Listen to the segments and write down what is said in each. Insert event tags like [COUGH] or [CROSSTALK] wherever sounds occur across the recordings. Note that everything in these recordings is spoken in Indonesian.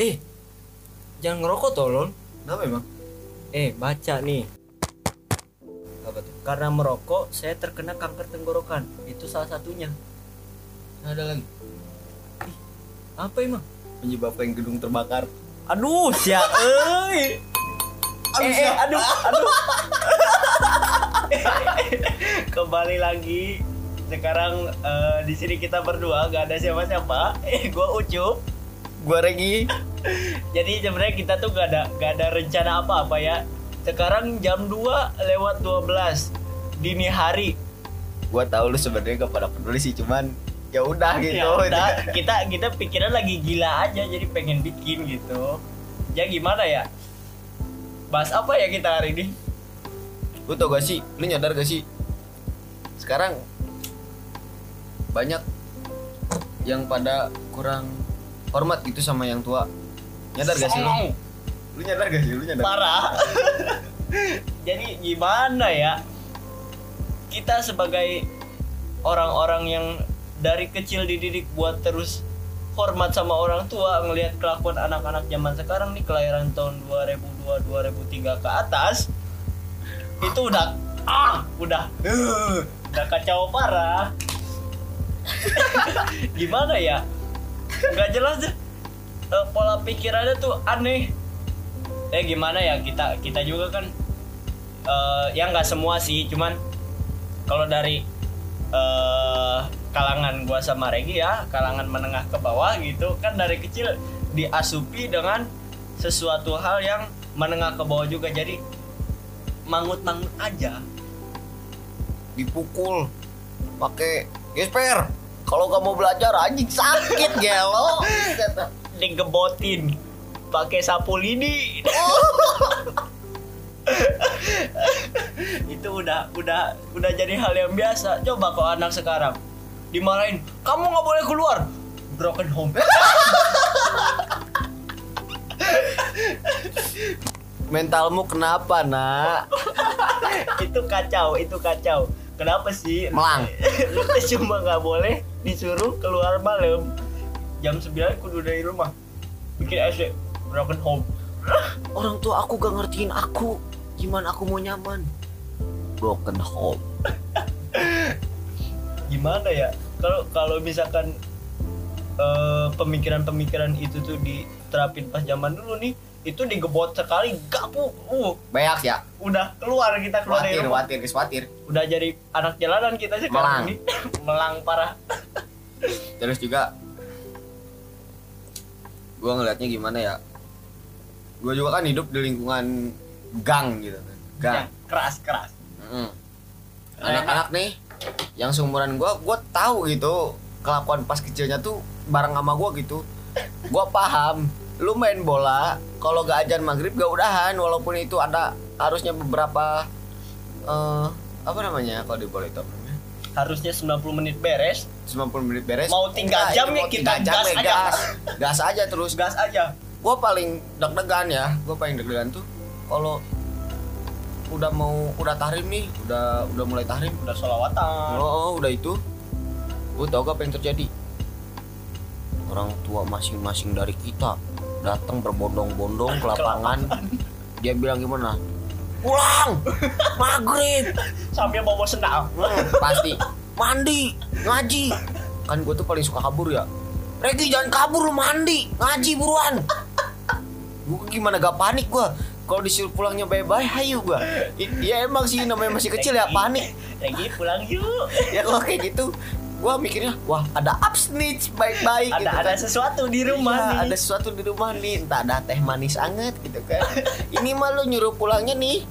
Eh, jangan ngerokok tolong. Kenapa emang? Eh, baca nih. Apa tuh? Karena merokok, saya terkena kanker tenggorokan. Itu salah satunya. Ada lagi. Apa emang? Menyebabkan gedung terbakar. Aduh, sia euy. Aduh, Eh, eh, aduh, aduh. [LAUGHS] Kembali lagi. Sekarang eh, di sini kita berdua gak ada siapa-siapa. Eh, gua Ucup. Gua Regi. Jadi sebenarnya kita tuh gak ada gak ada rencana apa-apa ya. Sekarang jam 2 lewat 12 dini hari. Gua tahu lu sebenarnya gak pada peduli sih, cuman ya udah gitu. Ya udah, kita kita pikiran lagi gila aja jadi pengen bikin gitu. Ya gimana ya? Bahas apa ya kita hari ini? Lu tau gak sih? Lu nyadar gak sih? Sekarang banyak yang pada kurang hormat gitu sama yang tua. Nyadar gak sih lu? Songong. Lu nyadar gak sih? Lu nyadar? Parah. [LAUGHS] Jadi gimana ya? Kita sebagai orang-orang yang dari kecil dididik buat terus hormat sama orang tua ngelihat kelakuan anak-anak zaman sekarang nih kelahiran tahun 2002 2003 ke atas itu udah ah udah uh, udah kacau parah [LAUGHS] gimana ya nggak jelas deh. Eh, pola pikirannya tuh aneh. Eh gimana ya kita kita juga kan eh ya nggak semua sih cuman kalau dari eh kalangan gua sama Regi ya kalangan menengah ke bawah gitu kan dari kecil diasupi dengan sesuatu hal yang menengah ke bawah juga. Jadi mangut-mangut aja. Dipukul pakai gesper. Kalau gak mau belajar anjing sakit gelo. digebotin pakai sapu lidi. [LAUGHS] Itu udah udah udah jadi hal yang biasa. Coba kok anak sekarang dimarahin kamu nggak boleh keluar. Broken home. Mentalmu kenapa, Nak? [LAUGHS] itu kacau itu kacau kenapa sih Melang. lu [LAUGHS] cuma nggak boleh disuruh keluar malam jam 9 kudu dari rumah bikin AC broken home [LAUGHS] Orang tua aku gak ngertiin aku. Gimana aku mau nyaman? Broken home. [LAUGHS] gimana ya kalau kalau misalkan eh, pemikiran-pemikiran itu tuh diterapin pas zaman dulu nih itu digebot sekali gapu uh Beak ya. udah keluar kita keluar dari Watir, rumah watir, guys, watir. udah jadi anak jalanan kita Melang. sekarang ini [LAUGHS] melang parah [LAUGHS] Terus juga gua ngelihatnya gimana ya? Gua juga kan hidup di lingkungan gang gitu kan. Gang. Ya, keras keras Mm. Anak-anak nih yang seumuran gua, gua tahu gitu kelakuan pas kecilnya tuh bareng sama gua gitu. Gua paham. Lu main bola, kalau gak ajan maghrib gak udahan, walaupun itu ada harusnya beberapa eh apa namanya kalau di bola itu harusnya 90 menit beres 90 menit beres. Mau tiga jam ya kita jam gas ya aja. gas. Gas aja terus. gas aja Gua paling deg-degan ya. Gua paling deg-degan tuh kalau udah mau udah tahrim nih, udah udah mulai tahrim, udah sholawatan Oh, udah itu. Lu tau gak apa yang terjadi? Orang tua masing-masing dari kita datang berbondong-bondong ke lapangan. Dia bilang gimana? Pulang! Maghrib! sambil bawa sendal Hmm, pasti. Mandi! Ngaji! Kan gue tuh paling suka kabur ya. Regi jangan kabur lu mandi! Ngaji buruan! Gue gimana gak panik gue kalau disuruh pulangnya bye-bye, hayu gue Ya emang sih namanya masih kecil ya panik lagi pulang yuk ya kalau kayak gitu gua mikirnya wah ada upsnitch baik-baik ada gitu ada kan. sesuatu di rumah Iya, nih. ada sesuatu di rumah nih entah ada teh manis anget gitu kan. [LAUGHS] Ini mah lu nyuruh pulangnya nih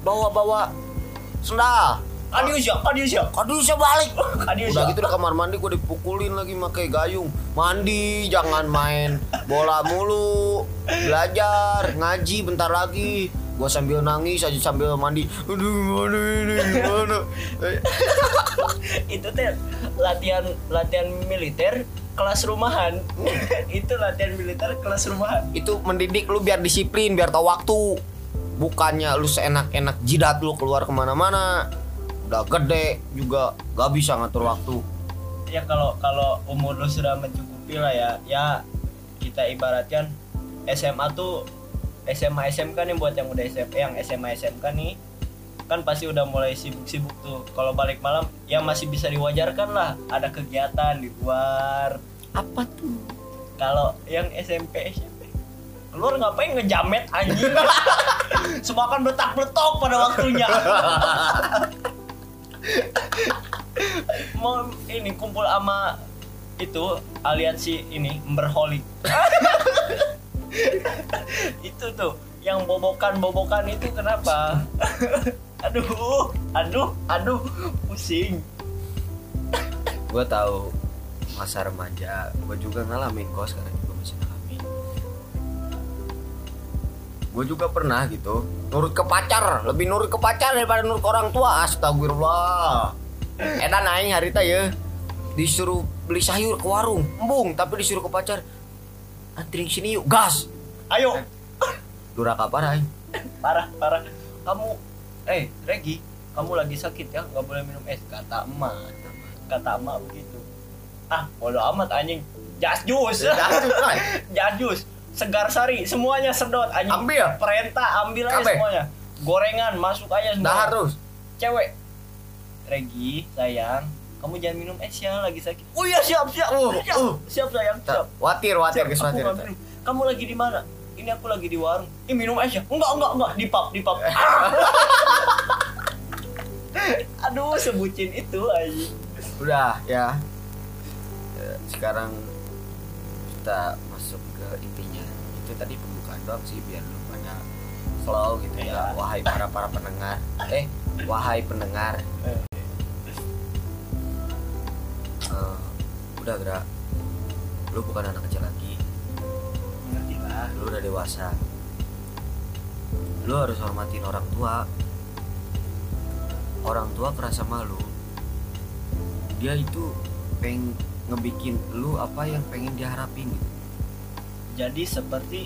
bawa-bawa sendal. Adios ya adios ya Aduh bisa balik. [LAUGHS] Adios Udah gitu di kamar mandi gue dipukulin lagi pakai gayung. Mandi jangan main bola mulu. Belajar ngaji bentar lagi Gue sambil nangis aja sambil mandi. Aduh gimana ini gimana? [LAUGHS] Itu teh latihan latihan militer kelas rumahan. [LAUGHS] Itu latihan militer kelas rumahan. Itu mendidik lu biar disiplin biar tahu waktu. Bukannya lu seenak-enak jidat lu keluar ke mana-mana. Udah gede juga gak bisa ngatur waktu. Ya kalau kalau umur lu sudah mencukupi lah ya. Ya kita ibaratkan SMA tuh SMA SMK nih buat yang udah SMP yang SMA SMK nih kan pasti udah mulai sibuk-sibuk tuh. Kalau balik malam ya masih bisa diwajarkan lah ada kegiatan di luar. Apa tuh? Kalau yang SMP SMP keluar ngapain ngejamet anjing? [LAUGHS] Semua kan betak betok pada waktunya. [LAUGHS] Mau ini kumpul sama itu aliansi ini berholik [LAUGHS] [LAUGHS] itu tuh yang bobokan bobokan itu kenapa? [LAUGHS] Aduh aduh aduh pusing. Gue tahu masa remaja gue juga ngalamin kok sekarang juga masih ngalamin. Gue juga pernah gitu nurut ke pacar lebih nurut ke pacar daripada nurut ke orang tua astagfirullah. Edan aing harita ya disuruh beli sayur ke warung embung tapi disuruh ke pacar antring sini yuk gas. Ayo. Duraka parah aing. parah parah. Kamu eh Regi kamu lagi sakit ya nggak boleh minum. Es kata emak kata emak begitu. Ah bodo amat anjing. Jas jus. Jas jus segar sari semuanya sedot anjing. Ambil. perintah ambil aja semuanya. Gorengan masuk aja semua. Dah harus cewek. Regi sayang kamu jangan minum es ya lagi sakit oh iya siap siap Uh, siap, uh. siap sayang siap watir watir Siap, guys watir. Kamu lagi di mana? Ini aku lagi di warung. Ini minum es ya? Enggak, enggak, enggak. Di pub, di pub. [LAUGHS] Aduh, sebutin itu aja. udah ya Eh, sekarang kita masuk ke intinya itu tadi pembukaan doang sih biar lu pada flow gitu ya Iya. wahai para para pendengar eh wahai pendengar Eh. udah gerak lu bukan anak kecil lagi Ngerti lah. lu udah dewasa lu harus hormatin orang tua orang tua kerasa malu dia itu pengen ngebikin lu apa yang pengen diharapin gitu. Jadi seperti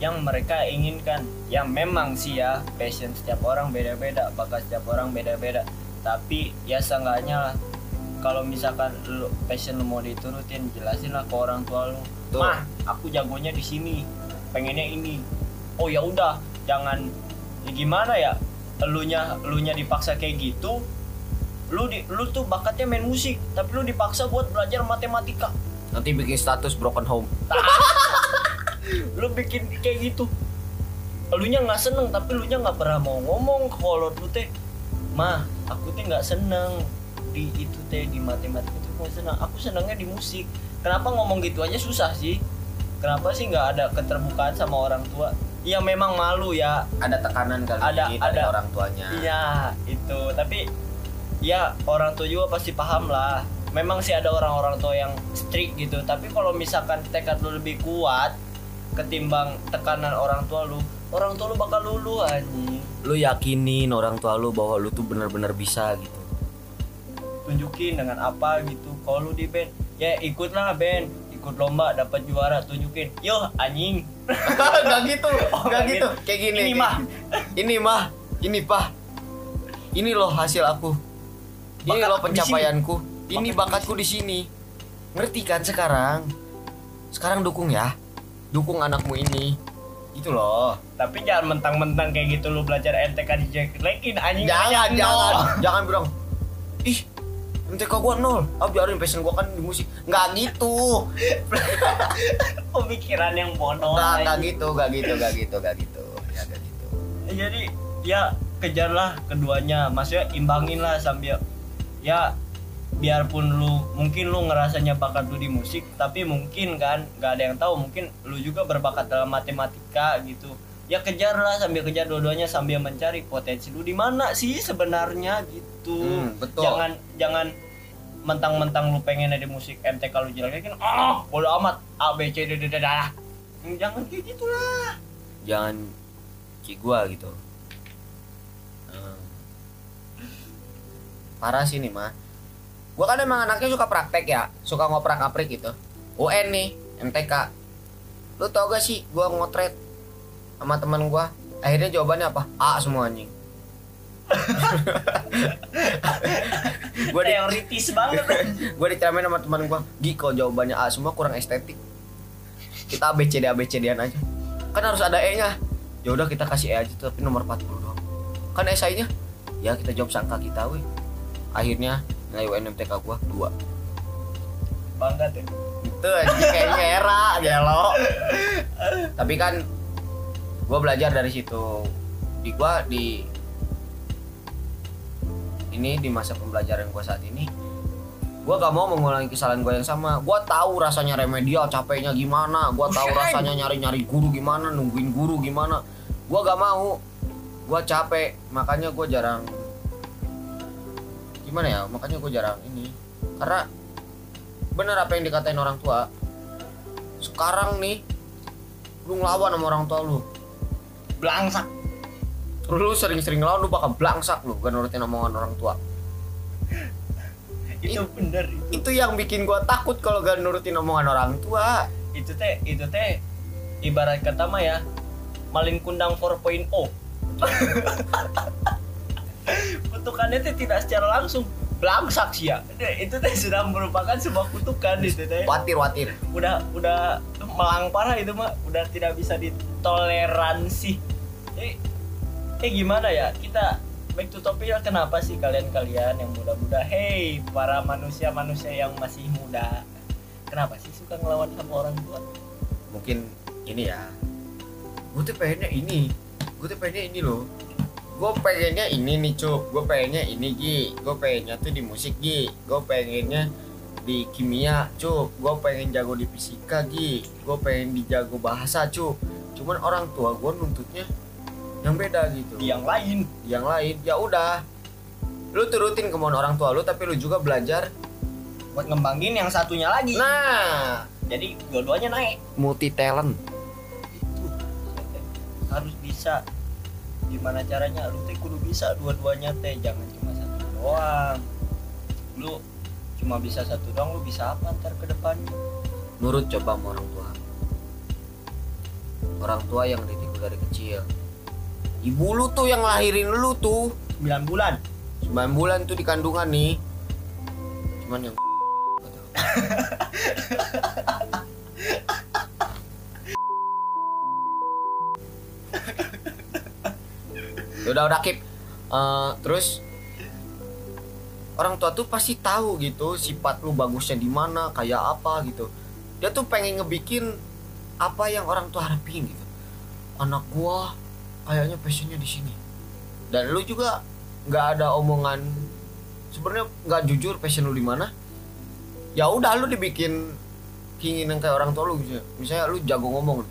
yang mereka inginkan. Yang memang sih ya, passion setiap orang beda-beda, bakat setiap orang beda-beda. Tapi ya seenggaknya lah kalau misalkan lu passion lu mau diturutin, jelasin lah ke orang tua lu. Tuh. Mah, aku jagonya di sini. Pengennya ini. Oh ya udah, jangan ya gimana ya? Elunya elunya dipaksa kayak gitu. Lu di, lu tuh bakatnya main musik, tapi lu dipaksa buat belajar matematika. nanti bikin status broken home [LAUGHS] lu bikin kayak gitu elunya nggak seneng tapi lu nya nggak pernah mau ngomong kalau lu teh mah aku teh nggak seneng di itu teh di matematika itu. Mau seneng aku senengnya di musik. Kenapa ngomong gitu aja susah sih. Kenapa sih nggak ada keterbukaan sama orang tua? Ya memang malu ya. Ada tekanan kali Ada- ini dari ada. orang tuanya. Iya itu. Tapi ya orang tua juga pasti paham lah. Memang sih ada orang-orang tua yang strict gitu. Tapi kalau misalkan tekad lu lebih kuat ketimbang tekanan orang tua lu orang tua lu bakal lulu anjing. Lu yakinin orang tua lu bahwa lu tuh bener-bener bisa gitu tunjukin dengan apa gitu kalau lu di band ya ikutlah band ikut lomba dapat juara tunjukin yo anjing [LAUGHS] Gak gitu, [LAUGHS] Oh, gak nggak gitu. gitu. Kayak gini. Ini, mah. Ini mah, ini pah. Ini loh hasil aku. Ini Bakat loh aku di pencapaianku. Ini Bakat bakatku di sini. Ngerti kan sekarang? Sekarang dukung ya. Dukung anakmu ini. Itu loh. tapi jangan mentang-mentang kayak gitu lu belajar NTK di jelekin anjing Jangan, jangan, jangan bilang. Ih, MTK gua nol. Ah biarin passion gua kan di musik. Nggak gitu. [LAUGHS] pemikiran yang bodoh Nggak, nggak anjing. gitu, nggak gitu, nggak gitu, nggak gitu. Ya nggak gitu. jadi ya kejarlah keduanya maksudnya imbangin lah sambil ya biarpun lu mungkin lu ngerasanya bakat lu di musik tapi mungkin kan nggak ada yang tahu mungkin lu juga berbakat dalam matematika gitu ya kejarlah sambil kejar dua-duanya sambil mencari potensi lu di mana sih sebenarnya gitu Hmm, betul. jangan jangan mentang-mentang lu pengen di musik MTK lu jelekin ah bodo amat A B C D D D D jangan kayak gitulah jangan kayak gua gitu. Hmm. parah sih nih mah gua kan emang anaknya suka praktek ya suka ngoprak ngaprik gitu UN nih MTK lu tau gak sih gua ngotret sama teman gua? Akhirnya jawabannya apa? A semua anjing [LAUGHS] gua di teoritis banget. [LAUGHS] Gua diceramin sama teman gua. Gi kalau jawabannya A semua kurang estetik. Kita ABCD ABCD-an aja. Kan harus ada E nya ya udah kita kasih E aja tapi nomor 40 doang. Kan esainya ya kita jawab sangka kita weh. Akhirnya nilai UNMTK gua 2 bangga tuh. Itu anjing kayaknya era gelo. Tapi kan gua belajar dari situ. Di gua di ini di masa pembelajaran gua saat ini gua gak mau mengulangi kesalahan gua yang sama. Gua tahu rasanya remedial capeknya gimana. Gua tahu rasanya nyari-nyari guru gimana nungguin guru gimana. Gua gak mau. Gua capek. Makanya gua jarang gimana ya makanya gua jarang ini. Karena bener apa yang dikatain orang tua sekarang nih lu ngelawan sama orang tua lu. Belangsak lu sering-sering ngelawan lu bakal blangsak lu gak nurutin omongan orang tua. Itu bener itu. itu yang bikin gua takut kalau gak nurutin omongan orang tua. Itu teh itu teh ibarat kata mah ya malin kundang 4.0 [LAUGHS] kutukannya teh tidak secara langsung belangsak sih ya. Itu teh sudah merupakan sebuah kutukan itu teh. Watir watir udah udah melang parah itu mah udah tidak bisa ditoleransi. Eh, eh gimana ya? Kita back to topic ya kenapa sih kalian-kalian yang muda-muda? Hey para manusia-manusia yang masih muda. Kenapa sih suka ngelawan sama orang tua? Mungkin ini ya. Gue tuh pengennya ini. Gue tuh pengennya ini loh. Gue pengennya ini nih cup gue pengennya ini Gi. Gue pengennya tuh di musik Gi. Gue pengennya di kimia cup gue pengen jago di fisika Gi. Gue pengen di jago bahasa cup cuman orang tua gue nuntutnya yang beda gitu. Di yang lain. Yang lain. Ya udah. Lu turutin kemauan orang tua lu tapi lu juga belajar buat ngembangin yang satunya lagi. Nah. Jadi dua-duanya naik. Multi talent itu harus bisa. Gimana caranya? Lu teh kudu bisa dua-duanya teh. Jangan cuma satu doang. Lu cuma bisa satu doang lu bisa apa ntar ke depannya? Nurut coba sama orang tua. Orang tua yang didik lu dari kecil ibu lu tuh yang lahirin lu tuh. 9 bulan. 9 bulan tuh di kandungan nih. Cuman yang [LAUGHS] udah udah kip. Eh, terus orang tua tuh pasti tahu gitu sifat lu bagusnya di mana kayak apa gitu. Dia tuh pengen ngebikin apa yang orang tua harapin gitu. Anak gua kayaknya passionnya di sini. Dan lu juga nggak ada omongan sebenarnya nggak jujur passion lu di mana. Ya udah lu dibikin keinginan kayak orang tua lu gitu. misalnya lu jago ngomong.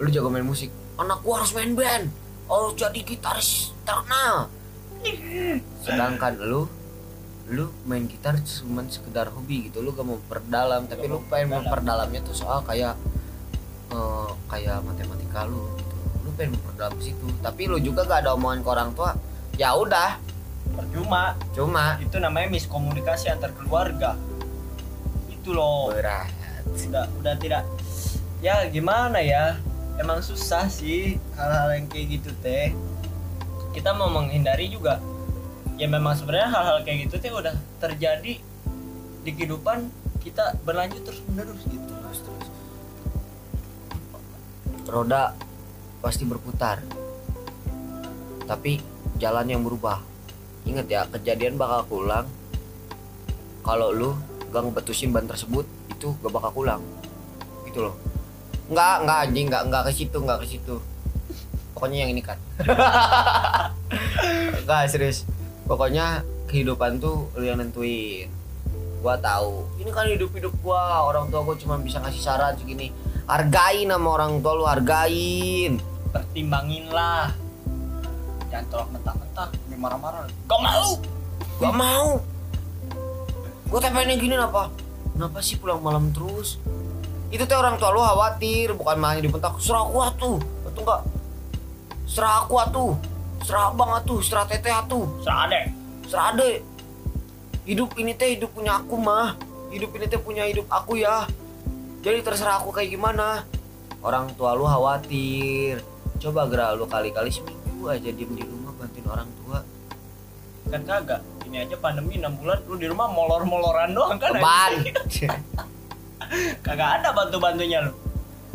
Lu jago main musik. Anak gua harus main band. Harus jadi gitaris terkenal. Sedangkan lu lu main gitar cuma sekedar hobi gitu. Lu gak mau perdalam. Tapi lu pengen memperdalamnya tuh soal kayak eh, kayak matematika lu gitu. lu pengen memperdalam situ. Tapi lu juga gak ada omongan ke orang tua ya udah. Percuma. Cuma. Itu namanya miskomunikasi antar keluarga. Itu loh. Berat. Udah udah tidak. Ya gimana ya? Emang susah sih hal-hal yang kayak gitu teh. Kita mau menghindari juga. Ya memang sebenarnya hal-hal kayak gitu teh udah terjadi di kehidupan kita berlanjut terus menerus gitu. Terus terus. Roda pasti berputar. Tapi jalan yang berubah. Ingat ya kejadian bakal pulang kalau lu gak ngebetusin ban tersebut itu gak bakal pulang gitu loh. Nggak nggak anjing nggak nggak ke situ nggak ke situ. Pokoknya yang ini kan [LAUGHS] nggak serius. Pokoknya kehidupan tuh lu yang nentuin. Gua tahu. Ini kan hidup hidup gua. Orang tua gua cuma bisa ngasih saran segini. Hargain sama orang tua lu hargain pertimbangin lah jangan tolak mentah-mentah dia marah-marah. Gak mau! Gua mau. Gua teh pengen gini apa kenapa sih pulang malam terus? Itu teh orang tua lu khawatir bukan malah dibentak serah aku atuh atau enggak serah aku atuh serah abang atuh serah teteh atuh. Serah deh serah ade hidup ini teh hidup punya aku mah. Hidup ini teh punya hidup aku ya. Jadi terserah aku kayak gimana. Orang tua lu khawatir coba gerak lu kali-kali seminggu aja diem di rumah bantuin orang tua. Kan kagak. Ini aja pandemi 6 bulan lu di rumah molor-moloran doang kan anjing? [LAUGHS] kagak ada bantu bantunya lo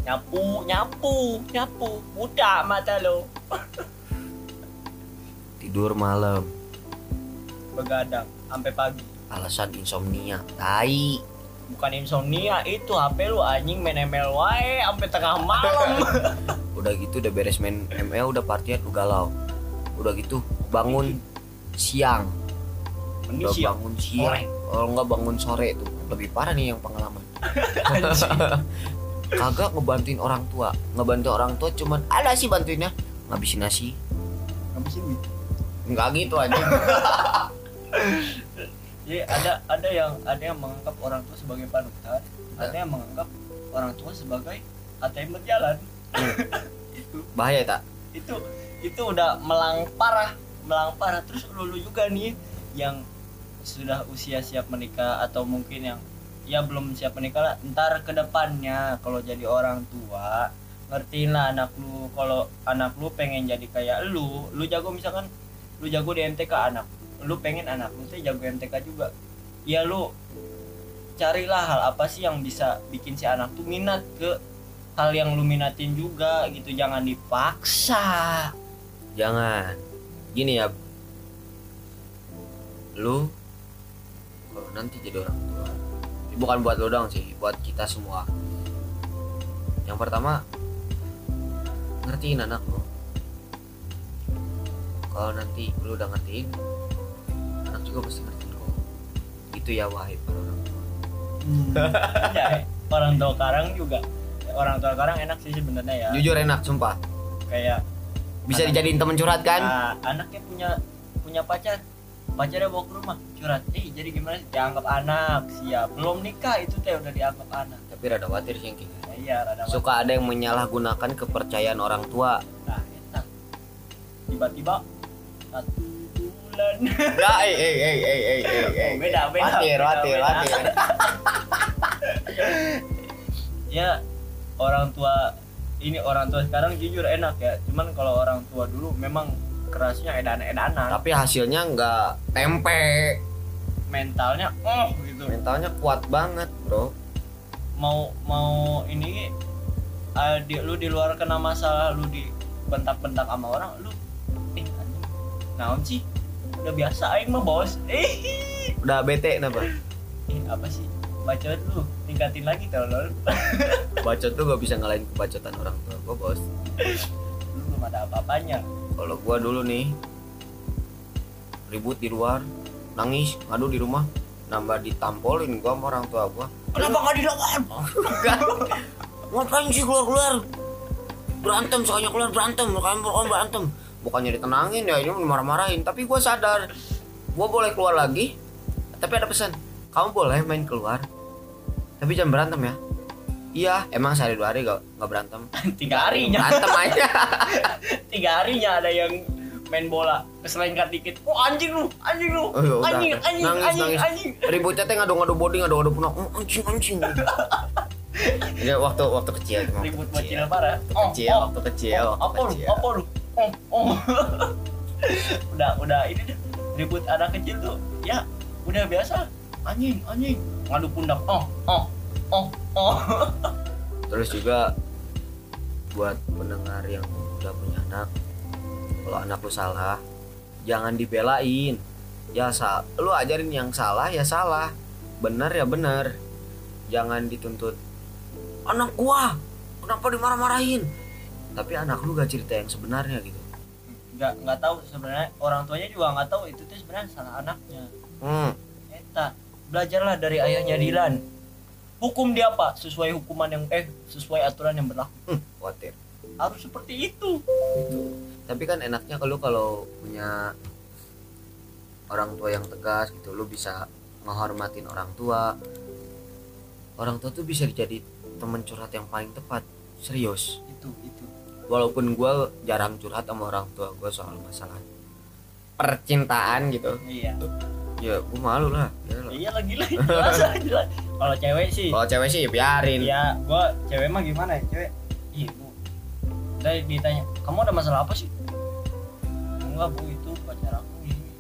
nyapu nyapu nyapu. Buta mata lo [LAUGHS] tidur malam. Begadang sampai pagi. Alasan insomnia. Tai bukan insomnia itu HP lu anjing main ML wae sampai tengah malam. [LAUGHS] Udah gitu udah beres main ML udah partian lu galau. Udah gitu bangun siang. Mending udah siang. bangun siang. kalau nggak bangun sore tuh lebih parah nih yang pengalaman. [LAUGHS] Kagak ngebantuin orang tua. Ngebantu orang tua cuman ada sih bantuinnya. Ngabisin nasi. Ngabisin nggak gitu aja [LAUGHS] jadi ada ada yang ada yang menganggap orang tua sebagai panutan ada yang menganggap orang tua sebagai ATM berjalan. [LAUGHS] Itu. Bahaya tak itu itu udah melang parah melang parah terus lulu juga nih yang sudah usia siap menikah atau mungkin yang ya belum siap menikah lah ntar ke depannya kalau jadi orang tua ngertiin lah anak lu. Kalau anak lu pengen jadi kayak lu lu jago misalkan lu jago di MTK anak lu pengen anak lu tuh jago MTK juga. Ya lu carilah hal apa sih yang bisa bikin si anak tuh minat ke hal yang lu minatin juga gitu. Jangan dipaksa. Jangan. Gini ya. Lu kalau nanti jadi orang tua bukan buat lu dong sih buat kita semua. Yang pertama ngertiin anak lu. Kalau nanti lu udah ngertiin juga pasti kok. Gitu ya wahai para orang tua. Ya, orang tua karang juga orang tua karang enak sih sebenarnya ya. Jujur enak sumpah. Kayak bisa Anak- dijadiin temen curhat kan? Ah, anaknya punya punya pacar. Pacarnya bawa ke rumah curhat. Eh jadi gimana sih? Dianggap anak siap. Belum nikah itu teh udah dianggap anak. Tapi rada khawatir sih gitu. nah, iya rada suka ada yang menyalahgunakan kepercayaan orang tua. Nah tiba-tiba bulan Enggak, eh, eh, eh, eh, eh, eh, eh. Oh, beda, beda, Watir, beda, watir, beda. watir. [LAUGHS] ya orang tua ini orang tua sekarang jujur enak ya cuman kalau orang tua dulu memang kerasnya edan-edanan Tapi hasilnya nggak tempe. mentalnya oh gitu Mentalnya kuat banget, bro. mau mau ini eh, di, lu di luar kena masalah lu di bentak-bentak sama orang lu eh anjing naon sih udah biasa aing mah bos eh Udah bete kenapa? eh, apa sih bacot lu tingkatin lagi tolol [LAUGHS] Bacot tuh gak bisa ngalahin kebacotan orang tua gua, bos. lu belum ada apa-apanya Kalau gua dulu nih ribut di luar, nangis, ngadu di rumah, nambah ditampolin gua sama orang tua gua. kenapa nggak dilawan Ngapain sih keluar-keluar? Berantem, sekalinya keluar berantem, kalian bukan berantem. Bukannya ditenangin ya, ini marah-marahin. Tapi gue sadar, gue boleh keluar lagi. Tapi ada pesan, kamu boleh main keluar. Tapi jangan berantem ya. Iya, emang sehari dua hari gak, gak berantem. [LAUGHS] tiga harinya Berantem aja. [LAUGHS] tiga harinya ada yang main bola keselengkat dikit oh anjing lu anjing lu Oh, ya udah. anjing anjing Nangis, anjing nangis. anjing Ributnya teh ngadu-ngadu body, ngadu-ngadu punah. Oh, anjing, anjing. [LAUGHS] Ya waktu waktu kecil waktu ribut kecil. bocil parah Kecil, waktu kecil, oh, waktu apa lu kecil. apa lu oh oh. [LAUGHS] Udah udah ini deh. Ribut anak kecil tuh. Ya udah biasa. Anjing anjing. Ngadu pundak. Oh oh oh oh. [LAUGHS] Terus juga buat pendengar yang udah punya anak, kalau anak lu salah, jangan dibelain. Ya sa, lu ajarin yang salah ya salah, benar ya benar. Jangan dituntut anak gua kenapa dimarah-marahin. Tapi anak lu gak cerita yang sebenarnya gitu. nggak nggak tahu sebenarnya orang tuanya juga nggak tahu itu tuh sebenarnya salah anaknya Hmm, Eta, belajarlah dari ayahnya Dilan. Hukum dia apa? Sesuai hukuman yang eh sesuai aturan yang berlaku. hmm, khawatir. Harus seperti itu. Tapi kan enaknya kalau kalau punya orang tua yang tegas gitu, lu bisa menghormatin orang tua. Orang tua tuh bisa jadi teman curhat yang paling tepat, serius. Itu itu. Walaupun gua jarang curhat sama orang tua gua soal masalah percintaan gitu, Iya. ya gua malu lah. Ya lah. Iya lagi jelas. Kalau cewek sih, Kalau cewek sih ya biarin. ya gua cewek mah gimana ya cewek? Ih bu, dari ditanya, kamu ada masalah apa sih? Enggak bu itu pacar aku.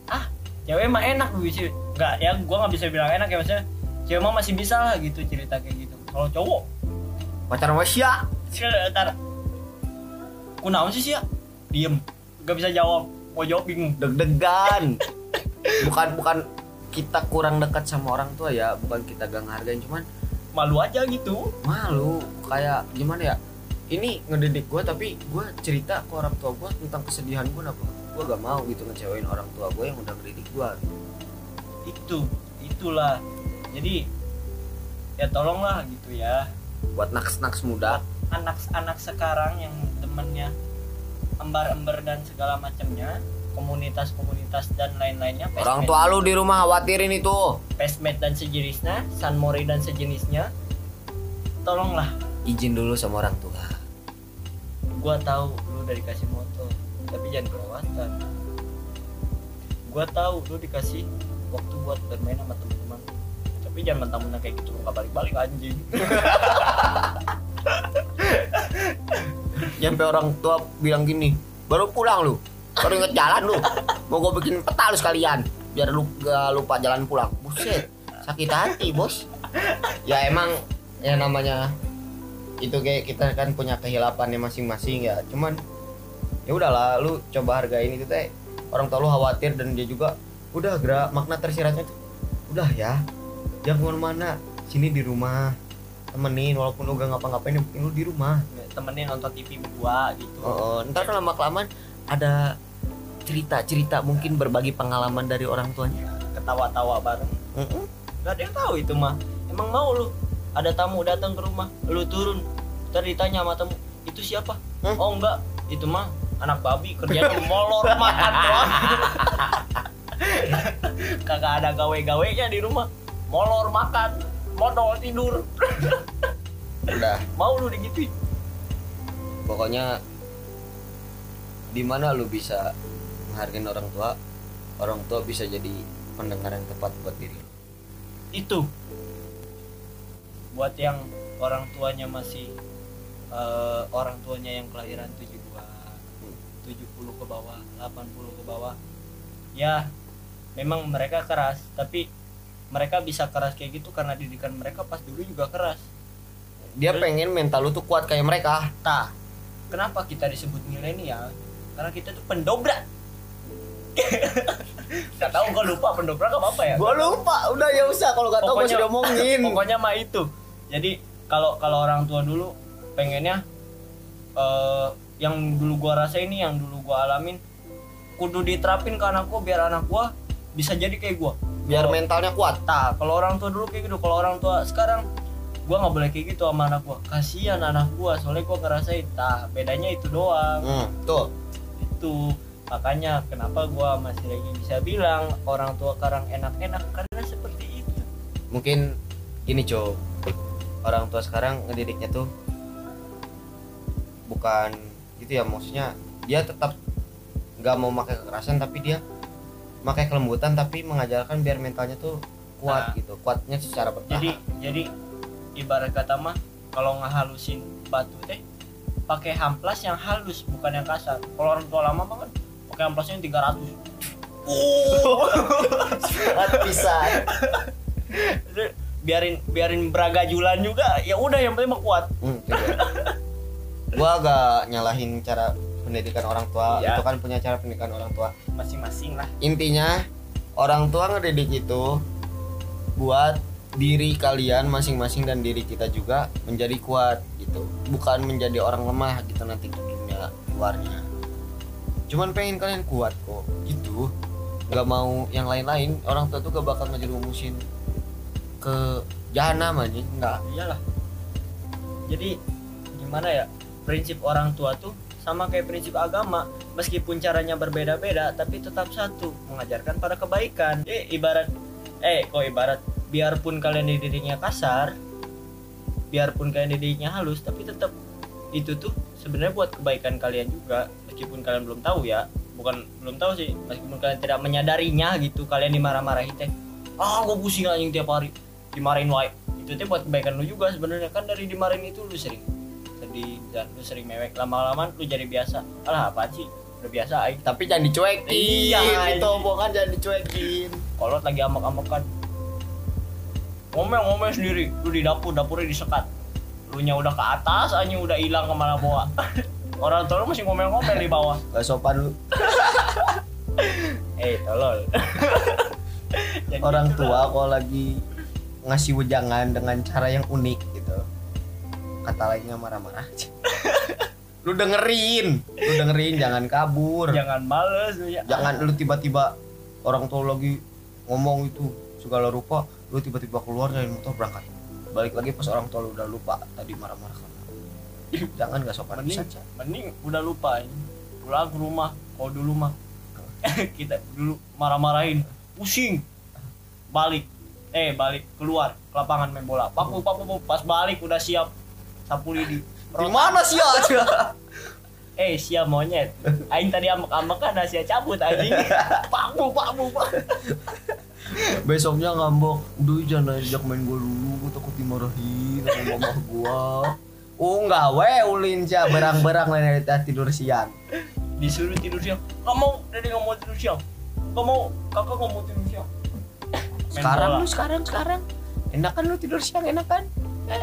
Ah, cewek mah enak bu sih. Enggak ya, gua nggak bisa bilang enak ya maksudnya cewek mah masih bisa lah gitu cerita kayak gitu kalau cowok pacaran sama Ntar. Kunaon sih sih ya diem. Gak bisa jawab. Mau jawab bingung. Deg-degan. Bukan bukan kita kurang dekat sama orang tua ya. Bukan kita gak ngehargain cuman malu aja gitu. Malu. Kayak gimana ya? Ini ngedidik gue tapi gue cerita ke orang tua gue tentang kesedihan gue apa? Gue gak mau gitu ngecewain orang tua gue yang udah ngedidik gue itu itulah. Jadi ya tolonglah gitu ya. Buat naks-naks muda anak-anak sekarang yang temennya embar-ember dan segala macamnya komunitas-komunitas dan lain-lainnya orang tua lu di rumah khawatirin itu. Pesmed dan sejenisnya Sunmori dan sejenisnya tolonglah. Izin dulu sama orang tua. Gua tahu lu udah dikasih motor tapi jangan kelewatan. Gua tahu lu dikasih waktu buat bermain sama teman-teman tapi jangan mentang-mentang kayak gitu lu nggak balik-balik anjing [LAUGHS] nyampe orang tua bilang gini baru pulang lu baru inget jalan lu. Mau gue bikin peta lu sekalian biar lu gak lupa jalan pulang. Buset sakit hati bos. Ya emang ya namanya itu kayak kita kan punya kehilapannya masing-masing ya. Cuman ya udahlah lu coba hargain itu teh. Orang tua lu khawatir dan dia juga udah gerak makna tersiratnya tuh udah ya. Jangan ke mana-mana sini di rumah. Temenin walaupun lu gak ngapa-ngapain yang lu di rumah temennya nonton TV gua gitu. Oh, oh. ntar kan lama kelamaan ada cerita-cerita mungkin berbagi pengalaman dari orang tuanya. ketawa-tawa bareng. Mm-mm. Gak ada yang tahu itu mah emang mau lu? Ada tamu datang ke rumah lu turun. Ntar ditanya sama tamu itu siapa? Hmm? oh enggak. Itu mah anak babi kerjanya molor makan [LAUGHS] doang [LAUGHS] kagak ada gawe-gawenya di rumah. Molor makan modal tidur. Udah, mau lu digituin pokoknya di mana lu bisa menghargai orang tua, orang tua bisa jadi pendengar yang tepat buat diri lu. itu buat yang orang tuanya masih eh, orang tuanya yang kelahiran 72 70 ke bawah 80 ke bawah ya memang mereka keras tapi mereka bisa keras kayak gitu karena didikan mereka pas dulu juga keras Dia pengen mental lu tuh kuat kayak mereka. tah kenapa kita disebut milenial? Karena kita tuh pendobrak. [LAUGHS] Nggak tahu gue lupa pendobrak apa apa ya. Gua lupa, udah ya usah kalau gak tau gua sudah omongin. [LAUGHS] pokoknya mah itu. Jadi kalau kalau orang tua dulu pengennya eh yang dulu gua rasain ini yang dulu gua alamin kudu diterapin ke anak gua biar anak gua bisa jadi kayak gua. Biar Kalau- mentalnya kuat. Tah, kalau orang tua dulu kayak gitu. Kalau orang tua sekarang gua nggak boleh kayak gitu sama anak gua kasihan anak gua soalnya gua ngerasain tah bedanya itu doang Hmm, tuh. itu makanya kenapa gua masih lagi bisa bilang orang tua sekarang enak-enak karena seperti itu Mungkin gini, Cok. Orang tua sekarang ngedidiknya tuh bukan gitu ya maksudnya dia tetap nggak mau pakai kekerasan tapi dia pakai kelembutan tapi mengajarkan biar mentalnya tuh kuat Nah. gitu kuatnya secara bertahap jadi jadi ibarat kata mah kalau ngehalusin batu teh pakai hamplas yang halus bukan yang kasar. Kalau orang tua lama kan pakai hamplasnya yang 300 Kuat pisan. Jadi, biarin biarin beragajulan juga. Ya udah yang penting mah kuat. Hmm, coba. gua agak nyalahin cara pendidikan orang tua. Iya. itu kan punya cara pendidikan orang tua. Masing-masing lah. Intinya orang tua ngedidik itu buat diri kalian masing-masing dan diri kita juga menjadi kuat gitu. Bukan menjadi orang lemah gitu nanti di dunia luarnya. Cuman pengen kalian kuat kok gitu. Nggak mau yang lain-lain orang tua tuh gak bakal ngejerumusin ke jahanam aja nggak. Iyalah. Jadi gimana ya? Prinsip orang tua tuh sama kayak prinsip agama. Meskipun caranya berbeda-beda tapi tetap satu. Mengajarkan pada kebaikan. Eh ibarat eh kok ibarat biarpun kalian dididiknya kasar biarpun kalian dididiknya halus tapi tetap itu tuh sebenarnya buat kebaikan kalian juga meskipun kalian belum tahu ya. Bukan belum tahu sih meskipun kalian tidak menyadarinya gitu kalian dimarah-marahin teh ah gue pusing anjing tiap hari dimarahin wae. Itu teh buat kebaikan lu juga sebenarnya kan dari dimarahin itu lu sering sedih dan lu sering mewek. Lama-lama lu jadi biasa. Alah apa sih? Udah biasa aing. Tapi jangan dicuekin. Iya, itu omongan jangan dicuekin. Kolot lagi amak-amakan ngomel-ngomel sendiri. Lu di dapur dapurnya disekat. Lu nya udah ke atas anjing udah hilang ke mana bawa. [LAUGHS] Orang tua lu masih ngomel-ngomel di bawah. Gak sopan lu. [LAUGHS] eh tolol. [LAUGHS] Orang gitu tua kalau lagi ngasih wejangan dengan cara yang unik gitu. Kata lainnya marah-marah. lu dengerin, lu dengerin jangan kabur. jangan males lu ya Jangan lu tiba-tiba orang tua lagi ngomong itu segala rupa, lu tiba-tiba keluar dari motor berangkat. Balik lagi pas orang tua lu udah lupa tadi marah-marah karena. Jangan gak sopan mending bisa. mending udah lupa ini pulang ke rumah kalau dulu mah [LAUGHS] kita dulu marah-marahin pusing balik eh balik keluar ke lapangan main bola papu papu papu. pas balik udah siap sapu lidi Di mana sih aja? [LAUGHS] eh siap monyet aing tadi ambek-ambek kan sia cabut anjing [LAUGHS] papu papu papu Besoknya ngambek, udah jangan ajak main gua dulu, gua takut dimarahin sama mama gua. Oh enggak, we ulin sia berang-berang lain dari tidur siang. disuruh tidur siang mau dari nggak mau tidur siang mau kakak nggak mau tidur siang Main Sekarang bola. lu sekarang sekarang enak kan lu tidur siang enak kan? [LAUGHS]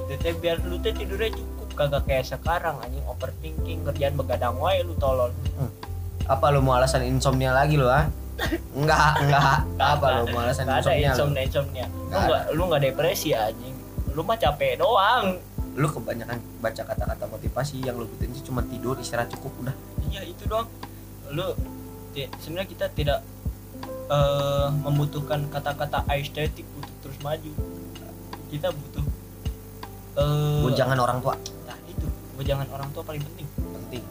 itu teh biar lu teh tidurnya cukup kagak kayak sekarang anjing overthinking kerjaan begadang wae lu tolol Apa lu mau alasan insomnia lagi lu ah? Enggak, enggak. Apa lu mau alasan Nggak ada insomnia? lu? insomnia insomnia lu Nggak nggak lu nggak depresi anjing lu mah capek doang Lu kebanyakan baca kata-kata motivasi yang lu butuhin sih cuma tidur, istirahat cukup udah. iya itu doang lu sebenarnya kita tidak eh, membutuhkan kata-kata estetik untuk terus maju kita butuh eh Jangan orang tua nah itu jangan orang tua paling penting penting.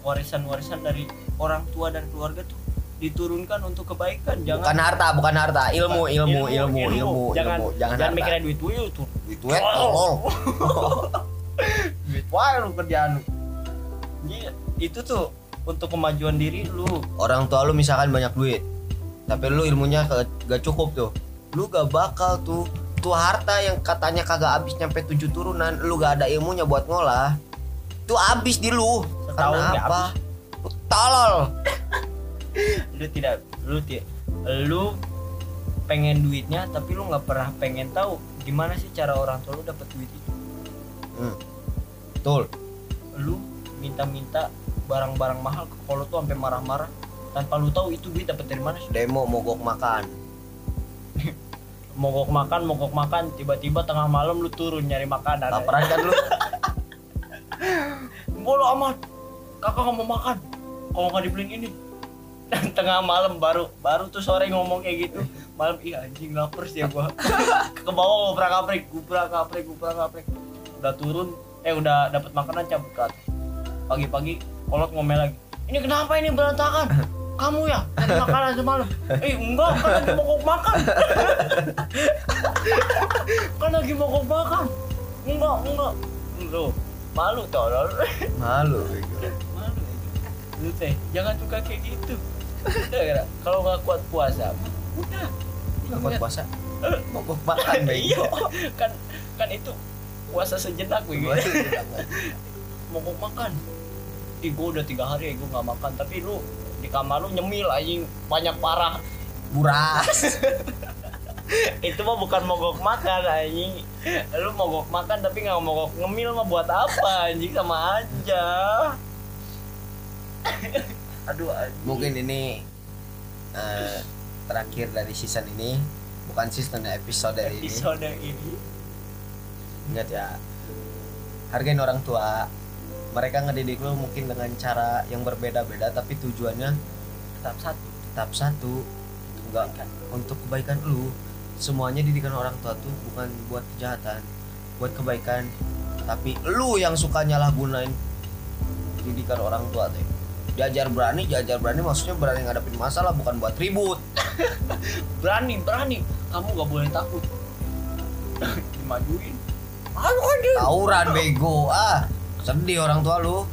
warisan-warisan dari orang tua dan keluarga tuh diturunkan untuk kebaikan jangan Bukan harta, bukan harta, ilmu, ilmu, ilmu, ilmu, jangan ilmu. Jangan jangan harta. mikirin duit dulu tuh. Itu ya, tolol. duit [LAUGHS] wae lu kerjaan lu. Iya, itu tuh untuk kemajuan diri lu. Orang tua lu misalkan banyak duit tapi lu ilmunya gak cukup tuh. Lu gak bakal tuh tuh harta yang katanya kagak habis nyampe tujuh turunan lu gak ada ilmunya buat ngolah tuh habis di lu. Setahun karena nggak apa? tolol lu tidak lu ti- lu pengen duitnya tapi lu nggak pernah pengen tahu gimana sih cara orang tua lu dapet duit itu. Hmm. betul. Lu minta-minta barang-barang mahal ke kalau tuh sampai marah-marah tanpa lu tahu itu duit dapet dari mana sih. Demo mogok makan. Mogok makan mogok makan tiba-tiba tengah malam lu turun nyari makanan. Laparan kan lu. [LAUGHS] Bolo amat. Kakak nggak mau makan. Kalau nggak dibeliin ini dan [LAUGHS] tengah malam baru baru tuh sore ngomong kayak gitu. Malam iya anjing lapar sih ya gua. [LAUGHS] Ke bawah guprak kaprik guprak kaprik guprak kaprik udah turun eh udah dapat makanan cabut ke atas. Pagi-pagi kolot ngomel lagi. Ini kenapa ini berantakan? Kamu ya? Cari makanan semalam? Eh enggak kan lagi mogok makan. [LAUGHS] Kan lagi mogok makan. Enggak enggak. Lu malu tolol. Malu malu lu teh jangan suka kayak gitu kalau nggak kuat puasa. Udah. Nggak kuat puasa? Mogok makan iya. Kan kan itu puasa sejenak bego mogok makan? Ih, gua udah tiga hari ya gue nggak makan. Tapi lu di kamar lu nyemil anjing. Banyak parah. Buras. [LAUGHS] Itu mah bukan mogok makan anjing. Lu mogok makan tapi nggak mogok ngemil mah buat apa anjing? Sama aja aduh anjing. mungkin ini eh, terakhir dari season ini. Bukan season episode dari ini. Episode ini. Ingat ya hargain orang tua. Mereka ngedidik lu mungkin dengan cara yang berbeda-beda tapi tujuannya tetap satu. tetap satu. Enggak untuk kebaikan lu. Semuanya didikan orang tua tuh bukan buat kejahatan buat kebaikan. Tapi lu yang suka nyalah gunain didikan orang tua tuh jajar berani jajar berani maksudnya berani ngadepin masalah bukan buat ribut. [LAUGHS] Berani berani. Kamu gak boleh takut. Dimajuin. Aduh aduh tawuran bego. Ah sedih orang tua lu.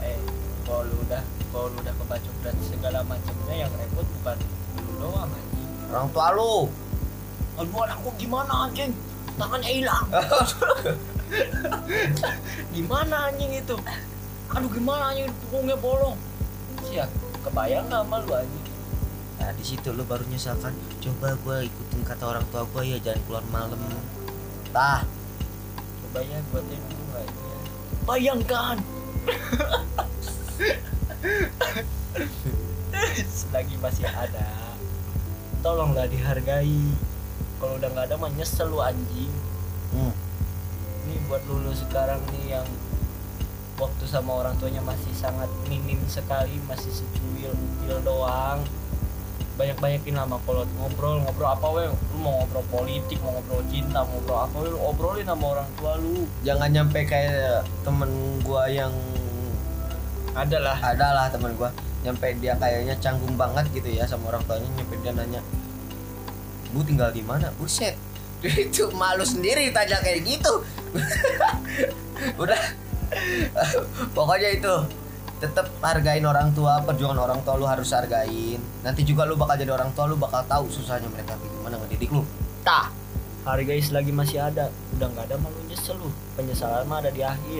Eh kalau lu udah kalau lu udah kebacok dan segala macamnya yang repot bukan lu doang anjing. Orang tua lu. Aduh anak gua gimana anjing? Tangannya hilang. [LAUGHS] Gimana anjing itu aduh gimana anjing? Punggungnya bolong. Siap. Kebayang nggak sama lu anjing? Nah di situ lu baru nyesalkan coba gue ikutin kata orang tua gue ya jangan keluar malam. Tah coba ya buat dulu nggak ya bayangkan. [LAUGHS] Selagi masih ada. Tolonglah dihargai. Kalau udah nggak ada mah nyesel lu anjing. Hmm. ini buat lulu sekarang nih yang waktu sama orang tuanya masih sangat minim sekali masih secuil upil doang. Banyak banyakin lama kalau ngobrol ngobrol apa weh? Lu mau ngobrol politik mau ngobrol cinta mau ngobrol apa weh? Lu obrolin sama orang tua lu. Jangan nyampe kayak temen gua yang ada lah. Ada lah temen gua. Nyampe dia kayaknya canggung banget gitu ya sama orang tuanya. Nyampe dia nanya bu tinggal di mana? Buset. [LAUGHS] Itu malu sendiri tanya kayak gitu. [LAUGHS] Udah [LAUGHS] pokoknya itu tetap hargain orang tua perjuangan orang tua lu harus hargain. Nanti juga lu bakal jadi orang tua lu bakal tahu susahnya mereka gimana ngedidik lu. Tah. Hargai selagi masih ada. Udah nggak ada malu nyesel penyesalan mah ada di akhir